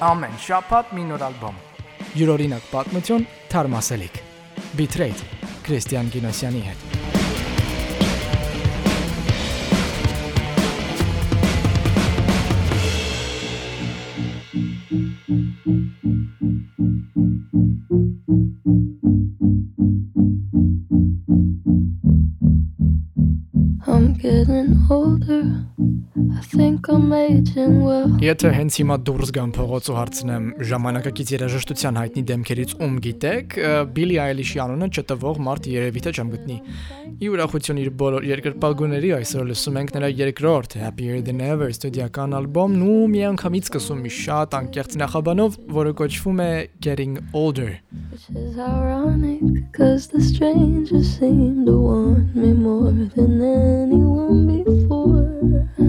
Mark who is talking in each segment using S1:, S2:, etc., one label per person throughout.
S1: Ամեն շաբաթ մի նոր ալբոմ։
S2: Յուրօրինակ պատմություն, թարմասելիք։ Bitrate Քրիստիան Գինոսյանի հետ։
S3: I'm getting older.
S2: Եթե հենց հիմա դուրս գամ փողոց ու հարցնեմ ժամանակակից երաժշտության հայտնի դեմքերից ում գիտեք, Billie Eilish-ի անունը չտվող մարդ երևի թե չեմ գտնի։ Ի ուրախություն իր բոլոր երկրպագուների այսօր լսում ենք նրա երկրորդ Happier Than Ever ստուդիական ալբոմն ու միանգամից սկսում մի շատ անկեղծ նախաբանով, որը կոչվում է Getting Older։
S3: Which is ironic, cause the strangers seem to want me more than anyone before.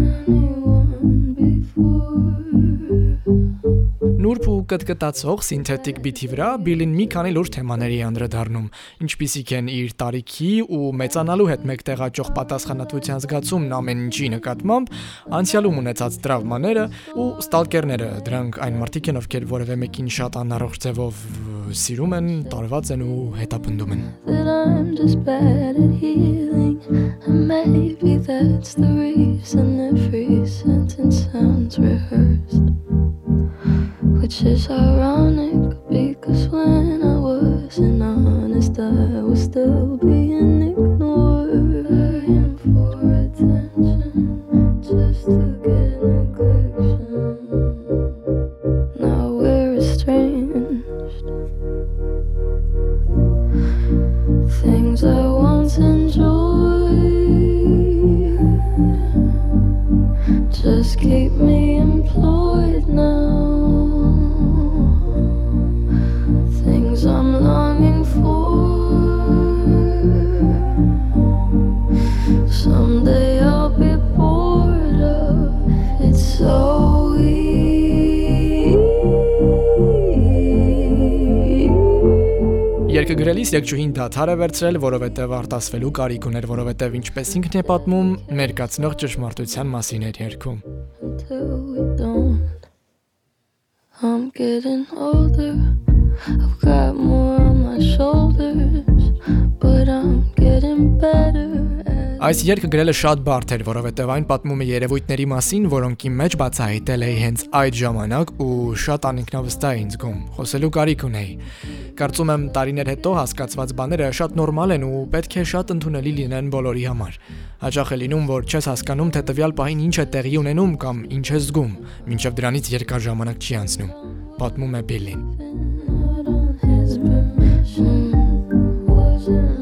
S2: Կտկտացող սինթետիկ բիթի վրա Բիլին մի քանի լուրջ թեմաների անդրադառնում, ինչպիսիք են իր տարիքի ու մեծանալու հետ մեկտեղաճող պատասխանատվության զգացումն ամեն ինչի նկատմամբ, անցյալում ունեցած տրավմաները ու ստալկերները, դրանք այն մարդիկ են, ովքեր որևէ մեկին շատ անառողջ ձևով սիրում են, տարված են ու հետապնդում են։
S3: maybe that's the reason every sentence sounds rehearsed. Which is ironic because when I wasn't honest, I was still being ignored. Begging for attention just to get neglection. Now we're estranged. Things I once enjoyed just keep me employed now.
S2: Երկը գրելիս եկջուհին դադար է վերցրել, որովհետև արտասվելու կարիք ուներ, որովհետև ինչպես ինքն է պատմում, ներկացնող ճշմարտության մասին էր երգում։.
S3: I'm getting older. I've got more on my shoulders,
S2: Այս երգը գրելը շատ բարդ էր, որովհետև այն պատմում է երևույթների մասին, որոնք իմ մեջ բացահայտել էի հենց այդ ժամանակ ու շատ անինքնավստահ ինձ զգում։ Խոսելու կարիք ունեի։ Կարծում եմ տարիներ հետո հասկացված բաները շատ նորմալ են ու պետք է շատ ընդունելի լինեն բոլորի համար։ Հաճախ է լինում, որ չես հասկանում, թե տվյալ պահին ինչ է տեղի ունենում կամ ինչ ես զգում, մինչև դրանից երկար ժամանակ չի անցնում։ Պատմում է Բիլին։
S3: his permission. Jesus.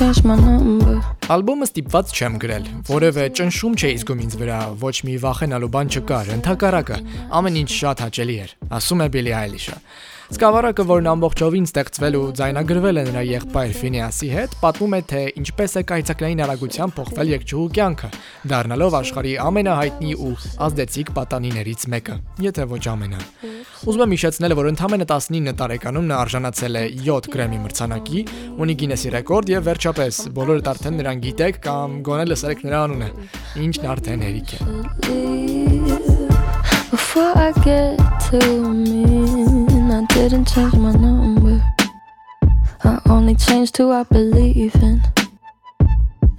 S3: My number.
S2: Ալբոմը ստիպված չեմ գրել։ Որևէ ճնշում չէի զգում ինձ վրա, ոչ մի վախենալու բան չկար, ընդհակառակը, ամեն ինչ շատ հաճելի էր, ասում է Billie Eilish-ը։ Սկավառակը, որն ամբողջովին ստեղծվել ու ձայնագրվել է նրա եղբայր Ֆինեասի հետ, պատմում է, թե ինչպես է կայծակնային արագությամբ փոխվել եկջուհու կյանքը, դառնալով աշխարհի ամենահայտնի ու ազդեցիկ պատանիներից մեկը, եթե ոչ ամենը։ Ուզում եմ հիշեցնել, որ ընդամենը 19 տարեկանում նա արժանացել է 7 Grammy մրցանակի, ունի Guinness-ի ռեկորդ եւ վերջապես բոլորդ արդեն նրան գիտեք կամ գոնե լսեք նրա անունը, ինչն արդեն հերիք է։
S3: before I get to me. I didn't change my number. I only changed who I believe in.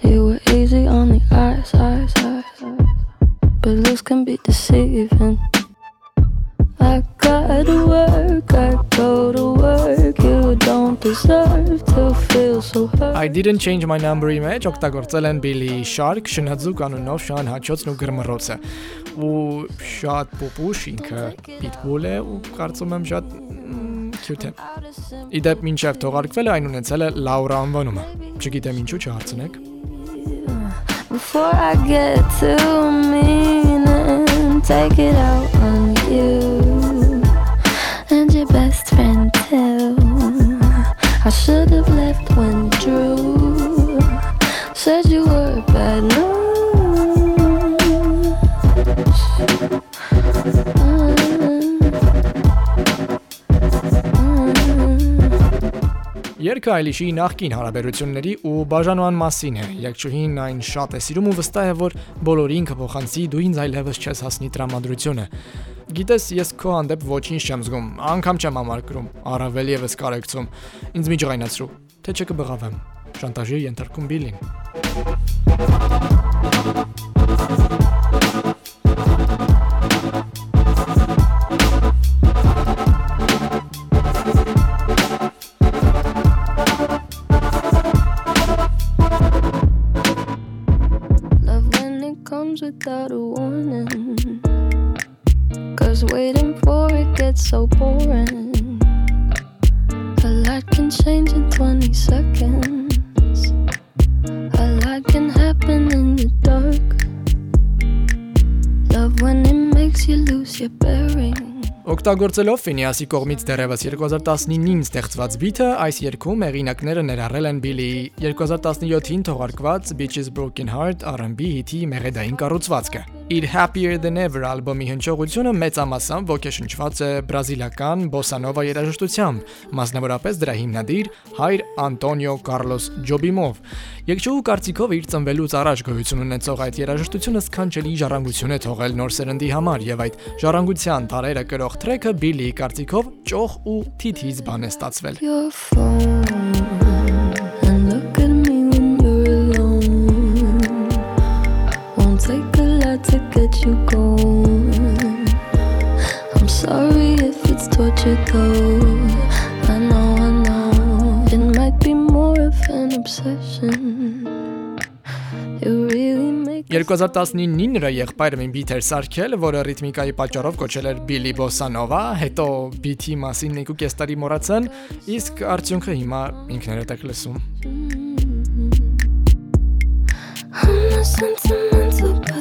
S3: You were easy on the eyes, eyes, eyes, eyes. But looks can be deceiving. I gotta work, I go to work. You don't deserve to feel so hurt.
S2: I didn't change my number-ի մեջ օգտագործել են Billy Shark շնաձու կանոնով շան հաչոցն ու գրմռոցը ու շատ պոպուշ ինքը Pitbull է ու կարծում եմ շատ cute է։ Իդեպ մինչև թողարկվելը այն ունեցել է Laura անվանումը։ Չգիտեմ ինչու չհարցնեք։
S3: Before I get too mean and take it out on you friend too. I should have left when Drew said you were bad news.
S2: Երկը Այլիշի նախկին հարաբերությունների ու բաժանման մասին է։ Եկչուհին այն շատ է սիրում ու վստահ է, որ բոլորին կփոխանցի դու ինձ այլևս չես հասնի տրամադրությունը։ Գիտես, ես քո հանդեպ ոչինչ չեմ զգում, անգամ չեմ ամարկրում, առավել եւս կարեկցում։ Ինձ մի ջղայնացրու, թե չկբղավեմ։ Շանտաժի ենթարկում Բիլին։
S3: Love seconds. A lot can happen in the dark. Love when it makes you lose your bearings.
S2: Օգտագործելով Ֆինիասի կողմից դեռևս 2019-ին ստեղծված բիթը, այս երգում հեղինակները ներառել են Billy-ի 2017-ին թողարկված Bitches Broken Heart R&B հիթի մեղեդային կառուցվածքը։ Իր Happier Than Ever ալբոմի հնչողությունը մեծամասամբ ոգեշնչված է բրազիլական բոսանովա երաժշտությամբ, մասնավորապես դրա հիմնադիր հայր Անտոնիո Կարլոս Ջոբիմով։ Եկչուհու կարծիքով իր ծնվելուց առաջ գոյություն ունեցող այդ երաժշտությունը սքանչելի ժառանգություն է թողել նոր սերնդի համար եւ այդ ժառանգության տարերը կրող թրեքը Billy-ի կարծիքով ճոխ ու թիթիզ բան է ստացվել։
S3: your phone and look to get you going. I'm sorry if it's torture though. I know, I know. It might be more of an obsession. You really make
S2: 2019-ին նրա եղբայրը մի բիթ էր սարքել, որը ռիթմիկայի պատճառով կոչել էր Billy Bossa Nova, հետո բիթի մասին 1.5 տարի մոռացան, իսկ արդյունքը հիմա ինքներդ եք լսում։
S3: I'm not sentimental, but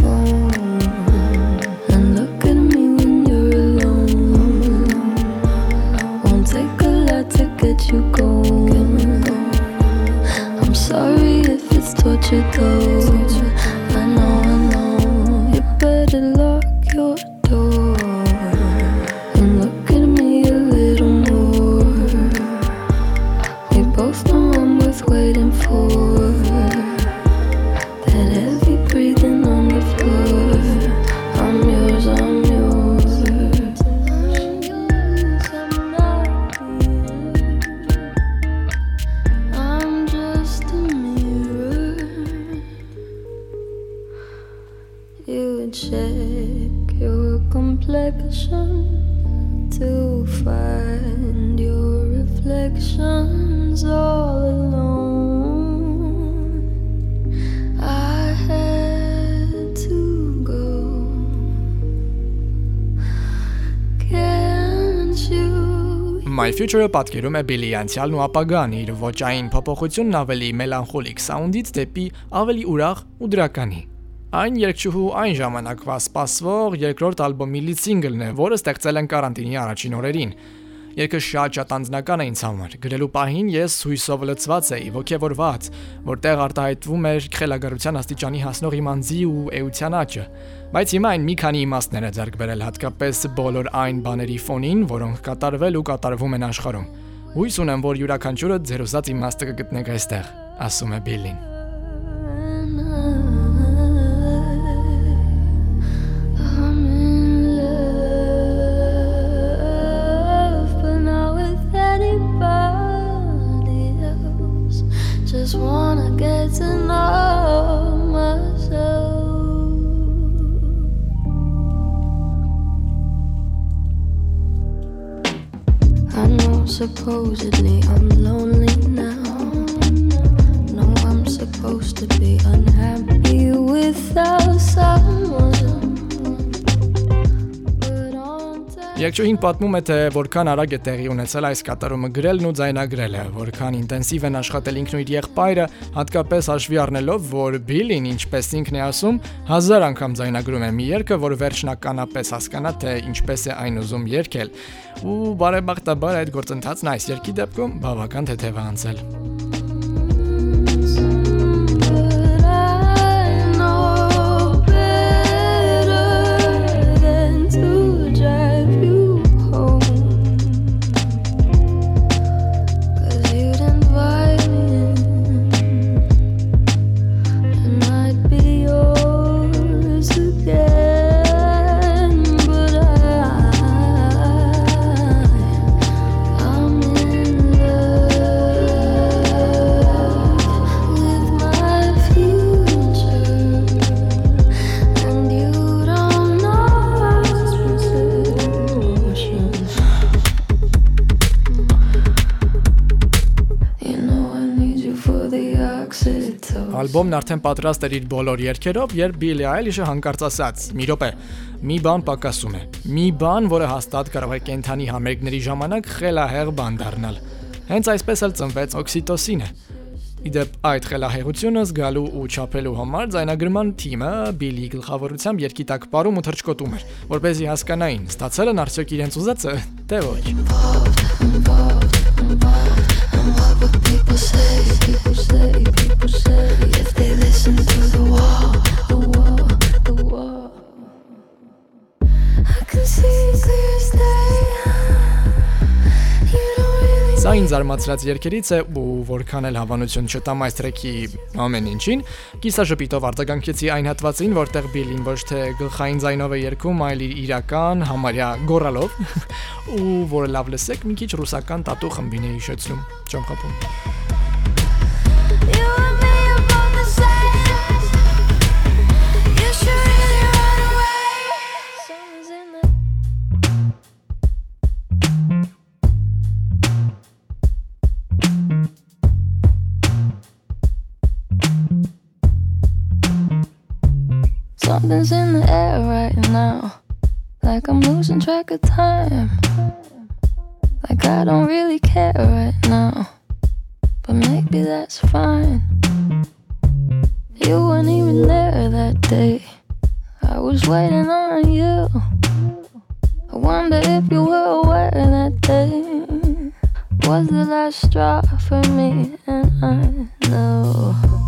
S2: Future-ը պատկերում է Billy անցյալն ու ապագան, իր ոճային փոփոխությունն ավելի մելանխոլիկ սաունդից դեպի ավելի ուրախ ու դրականի։ Այն երգչուհու այն ժամանակվա սպասվող երկրորդ ալբոմի լիդ սինգլն է, որը ստեղծել են կարանտինի առաջին օրերին։ Երգը շատ շատ անձնական է ինձ համար։ Գրելու պահին ես հույսով լցված էի, ողջևորված, որտեղ արտահայտվում էր խելագարության աստիճանի հասնող իմ անձի ու էության աճը։ Բայց հիմա այն մի քանի իմաստներ է ձեռք բերել հատկապես բոլոր այն բաների ֆոնին, որոնք կատարվել ու կատարվում են աշխարհում։ Հույս ունեմ, որ յուրաքանչյուրը ձեր ուզած իմաստը կգտնեք այստեղ, ասում է Բիլին։
S3: Just wanna get to know myself.
S2: I know supposedly I'm lonely now. No, I'm supposed to be unhappy without someone.
S3: Եկչուհին պատմում է, թե որքան արագ է տեղի ունեցել այս կատարումը գրելն ու ձայնագրելը, որքան ինտենսիվ են աշխատել ինքն ու իր եղբայրը, հատկապես հաշվի առնելով, որ Բիլին, ինչպես ինքն է ասում, հազար անգամ ձայնագրում է մի երգը, որ վերջնականապես հասկանա, թե ինչպես է այն ուզում երգել։ Ու բարեբախտաբար այդ գործընթացն այս երգի դեպքում բավական թեթև է անցել։ Ալբոմն արդեն պատրաստ էր իր բոլոր երգերով, երբ Billie Eilish-ը հանկարծ ասաց. «Մի րոպե, մի բան պակասում է։ Մի բան, որը հաստատ կարող է կենթանի համերգների ժամանակ խելահեղ բան դառնալ»։ Հենց այսպես էլ ծնվեց օքսիտոսինը։ Իդեպ այդ խելահեղությունը զգալու ու չափելու համար ձայնագրման թիմը Բիլի գլխավորությամբ երկի տակ ապարում ու թրջկոտում էր, որ เป զի հասկանային, ստացել են արդյոք իրենց ուզածը, թե ոչ։ People say, people say, people say Սա ինձ արմացրած երկերից է ու որքան էլ հավանություն չտամ այս տրեքի ամեն ինչին, կիսաշփիտով արձագանքեցի այն հատվածին, որտեղ Բիլին ոչ թե գլխային ձայնով է երգում, այլ իր իրական համարյա գորալով, ու որը լավ լսեք, մի քիչ ռուսական տատու խմբին է հիշեցնում։ Չեմ խփում։ Something's in the air right now. Like I'm losing track of time. Like I don't really care right now. But maybe that's fine. You weren't even there that day. I was waiting on you. I wonder if you were aware that day was the last straw for me, and I know.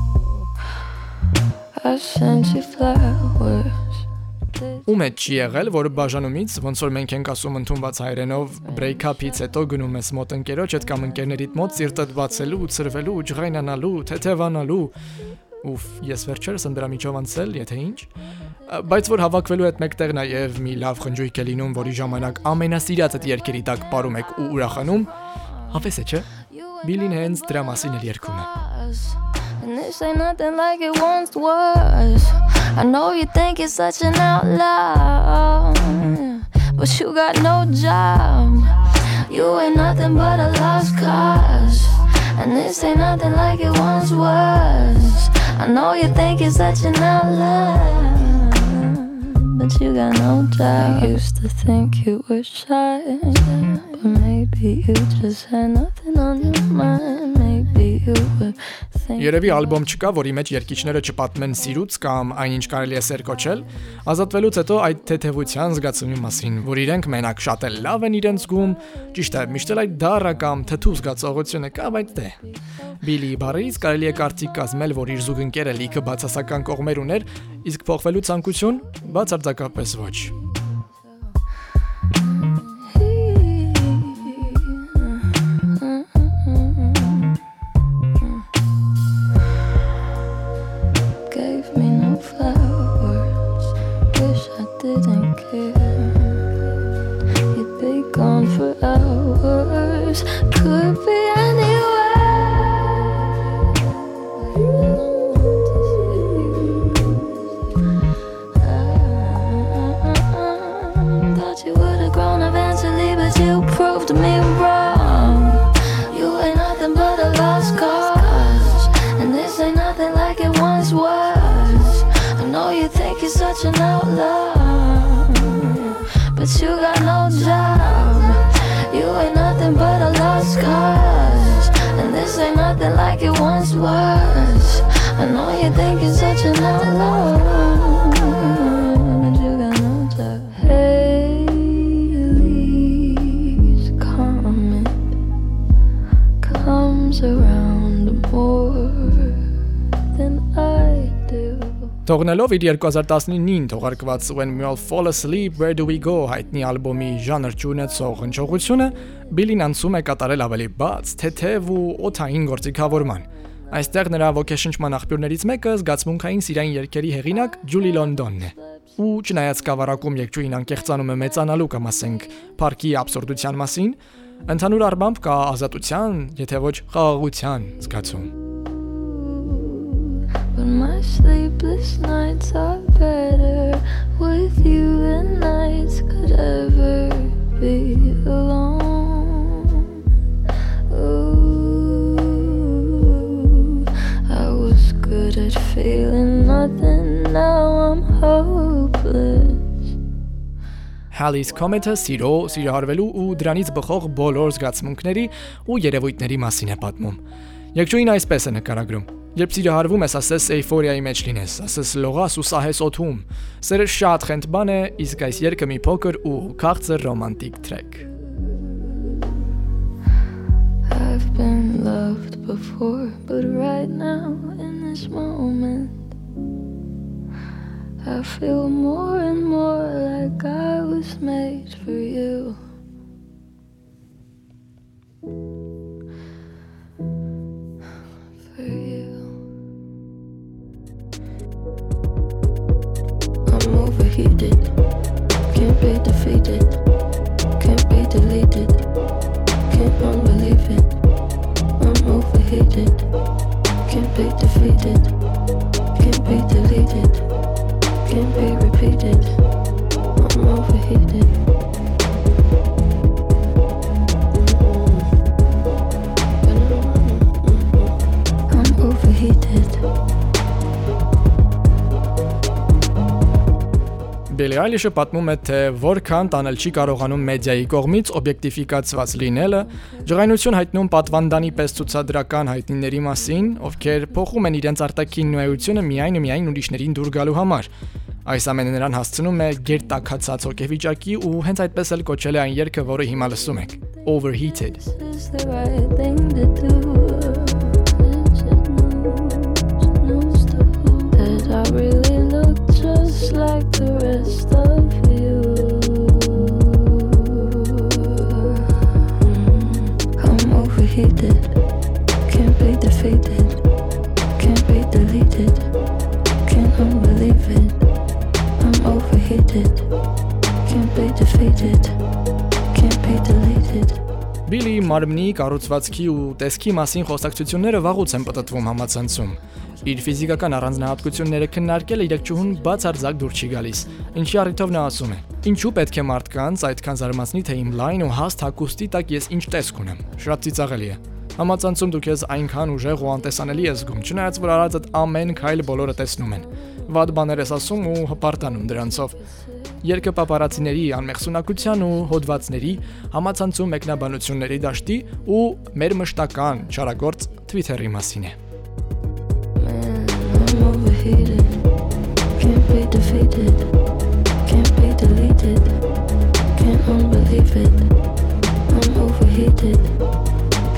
S3: Ու մեջ չի եղել, որը բաժանումից, ոնց որ մենք ենք ասում ընդունված հայրենով, break-up-ից հետո գնում ես մոտ ընկերոջ հետ կամ ընկերներիդ մոտ սիրտդ բացելու, ծրվելու, ջղայնանալու, թեթևանալու։ Ուֆ, ես վերջերս ընդրամիջով անցել, եթե ինչ։ Բայց որ հավաքվելու հետ մեկտեղ նաև մի լավ խնջույք է լինում, որի ժամանակ ամենասիրածդ երկերի տակ ապարում եք ու ուրախանում, հավես է, չէ։ Բիլին հենց դրա մասին էլ երգում է։ And this ain't nothing like it once was. I know you think it's such an outlaw, but you got no job. You ain't nothing but a lost cause. And this ain't nothing like it once was. I know you think it's such an outlaw, but you got no job. I used to think you were shy, but maybe you just had nothing on your mind. Maybe you were Երևի ալբոմ չկա, որի մեջ երգիչները չպատմեն սիրուց կամ այնինչ կարելի է սեր կոչել, ազատվելուց հետո այդ թեթևության զգացումի մասին, որ իրենք մենակ շատ էլ լավ են իրենց զգում, ճիշտ է, միշտ էլ այդ դառը կամ թթու զգացողությունը կա, բայց դե։ Բիլի բարից կարելի է կարծիք կազմել, որ իր զուգընկերը լիքը բացասական կողմեր ուներ, իսկ փոխվելու ցանկություն բացարձակապես ոչ։ you me wrong. You ain't nothing but a lost cause. And this ain't nothing like it once was. I know you think you're such an outlaw. But you got no job. You ain't nothing but a lost cause. And this ain't nothing like it once was. I know you think you're such an outlaw.
S2: Թողնելով իր 2019-ին թողարկված When We All Fall Asleep, Where Do We Go հայտնի ալբոմի ժանր ճանաչող հնչողությունը, Billy-ն անցում է կատարել ավելի բաց, թեթև ու օթային գործիքավորման։ Այստեղ նրա ոգեշնչման աղբյուրներից մեկը զգացմունքային սիրային երգերի հեղինակ Ջուլի Լոնդոնն է։ Ու չնայած սկավառակում երկչույն անկեղծանում է մեծանալու կամ ասենք, парքի абսուրդության մասին, ընդհանուր առմամբ կա ազատության, եթե ոչ խաղաղության զգացում
S3: sleepless nights are better with you than nights could ever be alone. Ooh, I was good at feeling nothing, now I'm hopeless.
S2: Halley's Comet-ը սիրո, սիրահարվելու ու դրանից բխող բոլոր զգացմունքների ու երևույթների մասին է պատմում։ Երկչույն այսպես է նկարագրում. Երբ սիրահարվում ես, ասես էйֆորիայի մեջ լինես, ասես լողաս ու սահես օթում։ Սերը շատ խենթ բան է, իսկ այս երգը մի փոքր ու քաղցր ռոմանտիկ թրեք։
S3: I've been loved before, but right now, in this moment, I feel more and more like I was made for you. He
S2: did. Eilish-ը պատմում է, թե որքան տանել չի կարողանում մեդիայի կողմից օբյեկտիֆիկացված լինելը, ջղայնություն հայտնում պատվանդանի պես ցուցադրական հայտնիների մասին, ովքեր փոխում են իրենց արտաքին նույնությունը միայն ու միայն ուրիշներին դուր գալու համար։ Այս ամենը նրան հասցնում է գերտակացած հոգեվիճակի ու հենց այդպես էլ կոչել է այն երգը, որը հիմա լսում եք։ Overheated։
S3: This is Overheated, can't be defeated, can't be deleted, can't unbelieve it. I'm overheated, can't be defeated.
S2: Բիլի մարմնի կառուցվածքի ու տեսքի մասին խոսակցությունները վաղուց են պատտվում համացանցում։ Իր ֆիզիկական առանձնահատկությունները քննարկել իրակչուհուն բացարձակ դուր չի գալիս։ Ինչի առիթով նա ասում է. Ինչու պետք է մարդկանց այդքան զարմացնի, թե իմ լայն ու հաստ հակոստի տակ ես ինչ տեսք ունեմ։ Շատ ծիծաղելի է։ Համացանցում դուք ես այնքան ուժեղ ու անտեսանելի ես զգում, չնայած որ արածդ ամեն քայլ բոլորը տեսնում են։ Վատ բաներ ես ասում ու հպարտանում դրանցով։ Երկը պապարացիների անմեղսունակության ու հոդվածների համացանցում մեկնաբանությունների դաշտի ու մեր մշտական չարագործ Twitter-ի մասին է։.
S3: Can't be defeated. Can't be deleted. Can't unbelieve it. I'm overheated.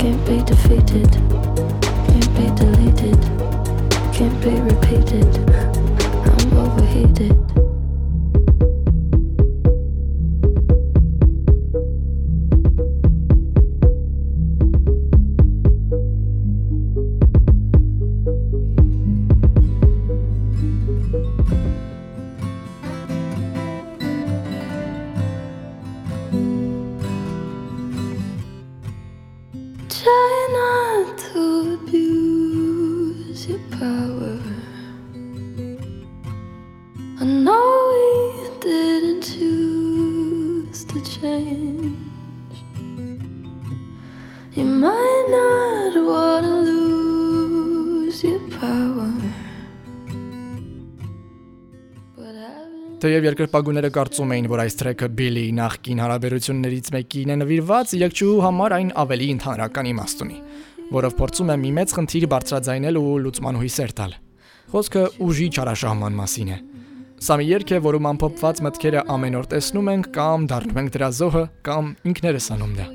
S3: Can't be defeated. Can't be deleted. Can't be repeated. I'm overheated. Change. You might not wanna lose your power.
S2: Թեև երկրպագուները կարծում էին, որ այս տրեքը Բիլի նախկին հարաբերություններից մեկին է նվիրված, եկչուհու համար այն ավելի ընդհանրական իմաստ ունի, որով փորձում է մի մեծ խնդիր բարձրաձայնել ու լուծման հույսեր տալ։ Խոսքը ուժի չարաշահման մասին է։ Սա մի երգ է, որում ամփոփված մտքերը ամեն օր տեսնում ենք կամ դառնում ենք դրա զոհը կամ ինքներս անում դա։.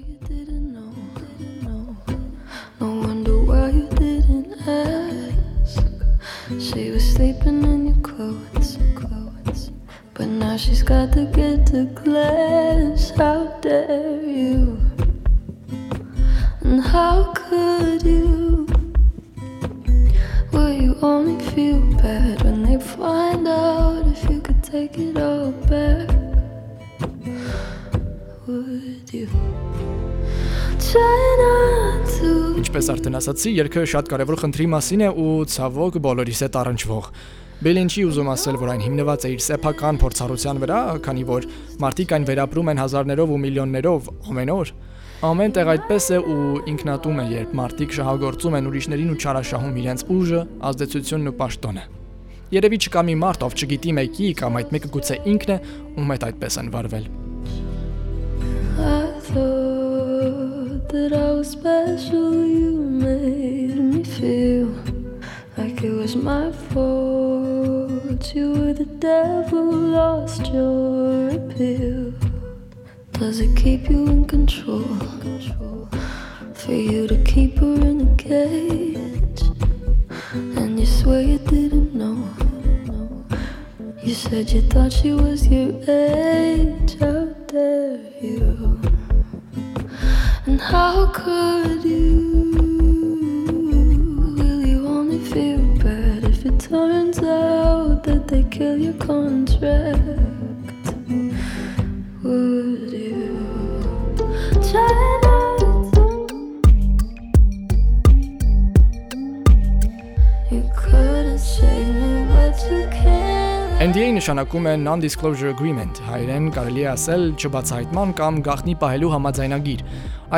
S3: She was sleeping in your clothes, clothes. But now she's got to get to class. How dare you? And how could you? You only feel bad when they find out if you could take it all back? Would you?
S2: Ինչպես արդեն ասացի, երգը շատ կարևոր խնդրի մասին է ու ցավոք բոլորիս հետ առնչվող։ Բելին չի ուզում ասել, որ այն հիմնված է իր սեփական փորձառության վրա, քանի որ մարդիկ այն վերապրում են հազարներով ու միլիոններով ամեն օր։ Ամեն տեղ այդպես է ու ինքնատում է, երբ մարդիկ շահագործում են ուրիշներին ու չարաշահում իրենց ուժը, ազդեցությունն ու պաշտոնը։ Երևի չկա մի մարդ, ով չգիտի մեկի կամ այդ մեկը գուցե ինքն է, ում հետ այդպես են վարվել։
S3: that I was special. You made me feel like it was my fault. You were the devil, lost your appeal. Does it keep you in control? For you to keep her in a cage, and you swear you didn't know. You said you thought she was your age. How dare you? And how could you? Will you only feel bad if it turns out that they kill your contract? Can.
S2: NDA նշանակում է Non-Disclosure Agreement, հայերեն կարելի է ասել չբացահայտման կամ գաղտնի պահելու համաձայնագիր։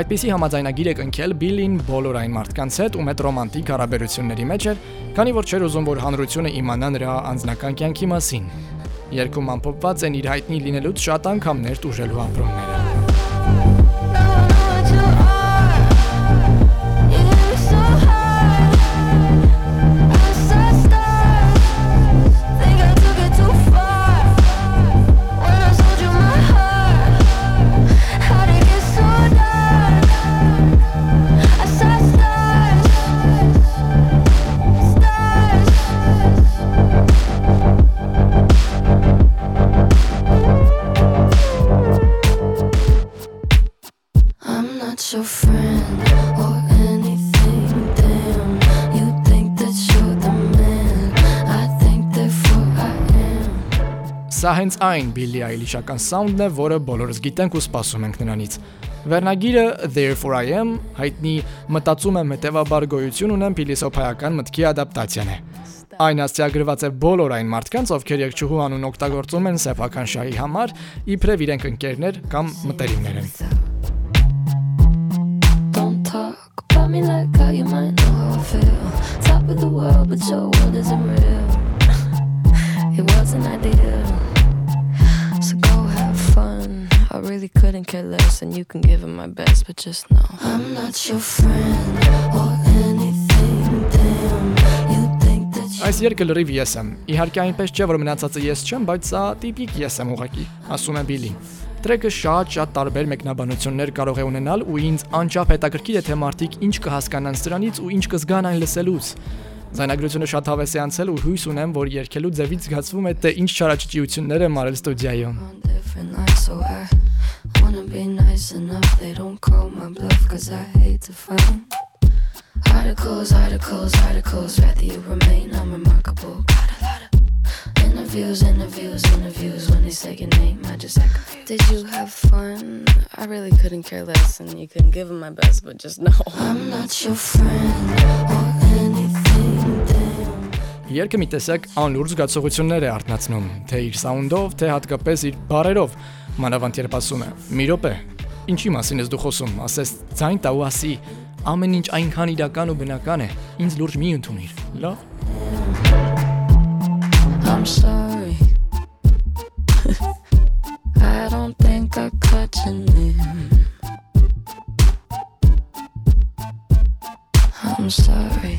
S2: Այդպիսի համաձայնագիր է կնքել Բիլին բոլոր այն մարդկանց հետ, ում հետ ռոմանտիկ հարաբերությունների մեջ էր, քանի որ չէր ուզում, որ հանրությունը իմանա նրա անձնական կյանքի մասին։ Երկում ամփոփված են իր հայտնի լինելուց շատ անգամներ տուժելու ապրումները։ հենց այն Billie Eilish-ական սաունդն է, որը բոլորս գիտենք ու սպասում ենք նրանից։ Վերնագիրը Therefore I Am հայտնի մտածում եմ հետևաբար գոյություն ունեմ փիլիսոփայական մտքի ադապտացիան է։ Այն ասցիագրված է բոլոր այն մարդկանց, ովքեր երկչուհու անուն օգտագործում են սեփական շահի համար, իբրև իրենք ընկերներ կամ մտերիմներ են։
S3: Don't talk about me like how you might know how I feel. Top of the world, but your world isn't real. it wasn't ideal. So really couldn't care less, and you can give it my best, but just know I'm not your friend or anything. Damn, you think that you
S2: Այս երգը լրիվ ես եմ։ Իհարկե այնպես չէ, որ մնացածը ես չեմ, բայց սա տիպիկ ես եմ ուղակի, ասում է Բիլին։ Տրեկը շատ-շատ տարբեր մեկնաբանություններ կարող է ունենալ ու ինձ անչափ հետաքրքիր է թե մարդիկ ինչ կհասկանան սրանից ու ինչ կզգան այն լսելուց։ Զայնագրությունը շատ հավես է անցել ու հույս ունեմ, որ երգելու ձևից զգացվում է, թե ինչ չարաճճիություններ եմ արել ստուդիայում։
S3: wanna be nice enough. They don't call my bluff, cause I hate to find articles, articles, articles. Rather you remain unremarkable. Got a lot of interviews, interviews, interviews. When they say your name, I just act confused.
S4: Did you have fun? I really couldn't care less, and you couldn't give him my best, but just know.
S3: I'm not your friend.
S2: Երգը մի տեսակ անլուրջ զգացողություններ է արտնացնում, թե իր սաունդով, թե հատկապես իր բարերով։ Մանավանդ երբ ասում է՝ «Մի րոպե, Ինչի մասին ես դու խոսում, ասես ձայն տա ու ասի, ամեն ինչ այնքան իրական ու բնական է, ինձ լուրջ մի ընդունիր։ Լավ։
S3: I'm sorry. I don't think I caught your name. I'm sorry.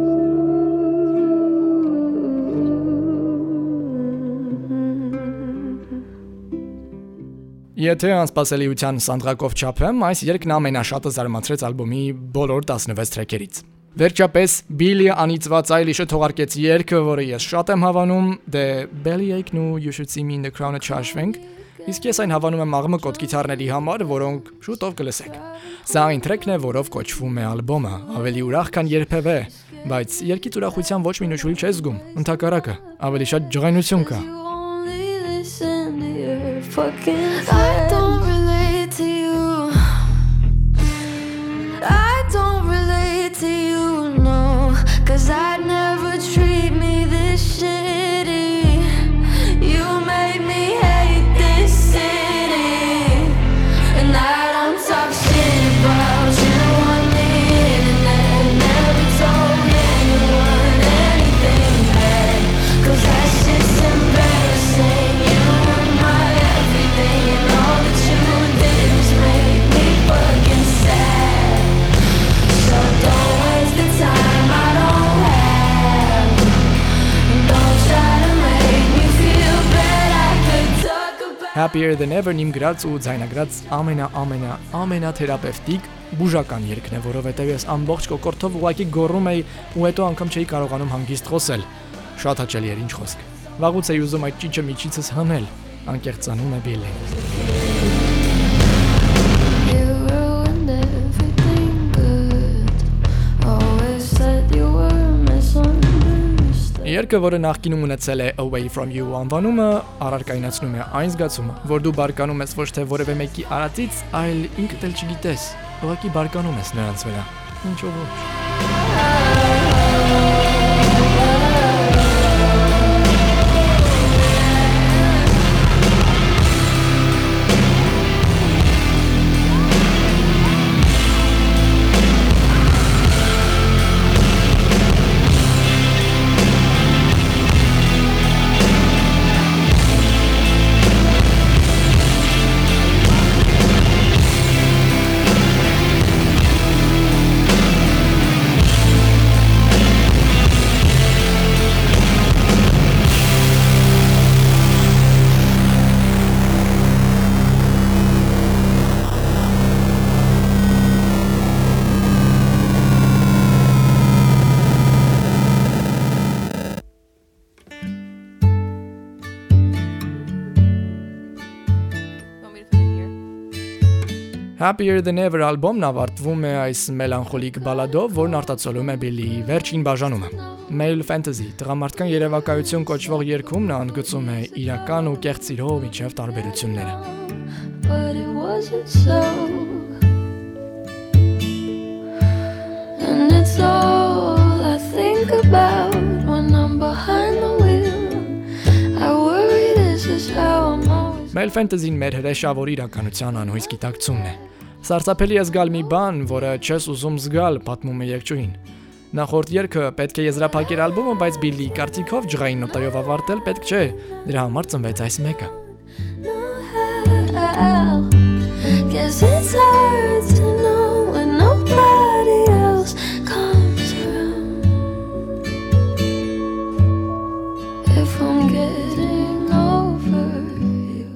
S2: Եթե անսպասելիության սանդղակով չափեմ, այս երգն ամենաշատը զարմացրեց ալբոմի բոլոր 16 թրեքերից։ Վերջապես Billy-ը անիծված այլիշը թողարկեց երգը, որը ես շատ եմ հավանում, դե Bellyache-ն ու You Should See Me in the Crown-ը չհաշվենք, իսկ ես այն հավանում եմ աղմը կոտ գիտարների համար, որոնք շուտով կլսեք։ Սա այն թրեքն է, որով կոչվում է ալբոմը, ավելի ուրախ քան երբևէ, բայց երգից ուրախության ոչ մի նշույլ չես զգում, ընդհակառակը, ավելի շատ ջղայնություն կա։
S3: I don't relate to you. I don't relate to you, no. Cause I'd never
S2: Happier Than Ever-ն իմ գրած ու ձայնագրած ամենա ամենա ամենա թերապևտիկ բուժական երգն է, որովհետև ես ամբողջ կոկորտով ուղակի գոռում էի ու հետո անգամ չէի կարողանում հանգիստ խոսել։ Շատ հաճելի էր ինչ խոսք։ Վաղուց էի ուզում այդ ճիճը միջիցս հանել։ Անկեղծանում է Billy։ Երգը, որը նախկինում ունեցել է Away From You անվանումը, առարկայնացնում է այն զգացումը, որ դու բարկանում ես ոչ թե որևէ մեկի արածից, այլ ինքդ էլ չգիտես, ուղղակի բարկանում ես նրանց վրա։ Ինչով ոչ։ Happier Than Ever ալբոմն ավարտվում է այս մելանխոլիկ բալադով, որն արտացոլում է Billy-ի վերջին բաժանումը։ Male Fantasy տղամարդկան երևակայություն կոչվող երգում նա ընդգծում է իրական ու կեղծ սիրո միջև տարբերությունները։
S3: but it wasn't so. And it's all I think about when I'm behind the wheel. I worry this is how I'm
S2: Male Fantasy-ն մեր հրեշավոր իրականության անհույս գիտակցումն է։ Սարսափելի է զգալ մի բան, որը չես ուզում զգալ, պատմում է երգչուհին։ Նախորդ երգը պետք է եզրափակեր ալբոմը, բայց Billy կարծիքով ջղային նոտայով ավարտել պետք չէ։ Դրա համար ծնվեց այս մեկը։?
S3: Guess it's hard to know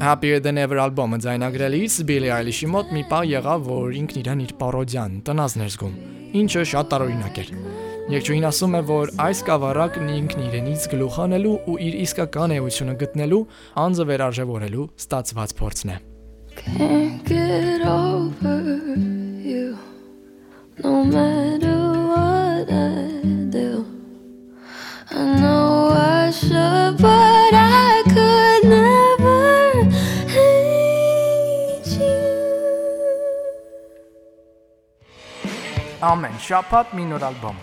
S2: Happier Than Ever ալբոմը ձայնագրելիս Billie Eilish-ի մոտ մի պահ եղավ, որ ինքն իրան իր պարոդիան տնազն էր զգում, ինչը շատ տարօրինակ էր։ Երգչուհին ասում է, որ այս կավառակն ինքն իրենից գլուխ անելու ու իր իսկական էությունը գտնելու անձը վերարժևորելու ստացված փորձն է։
S3: Can't get over you. no matter what I do. I know I should, but
S1: Ամեն շաբաթ մի նոր ալբոմ։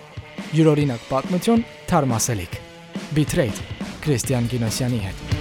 S2: Յուրօրինակ պատմություն, թարմասելիք։ Bitrate Քրիստիան Գինոսյանի հետ։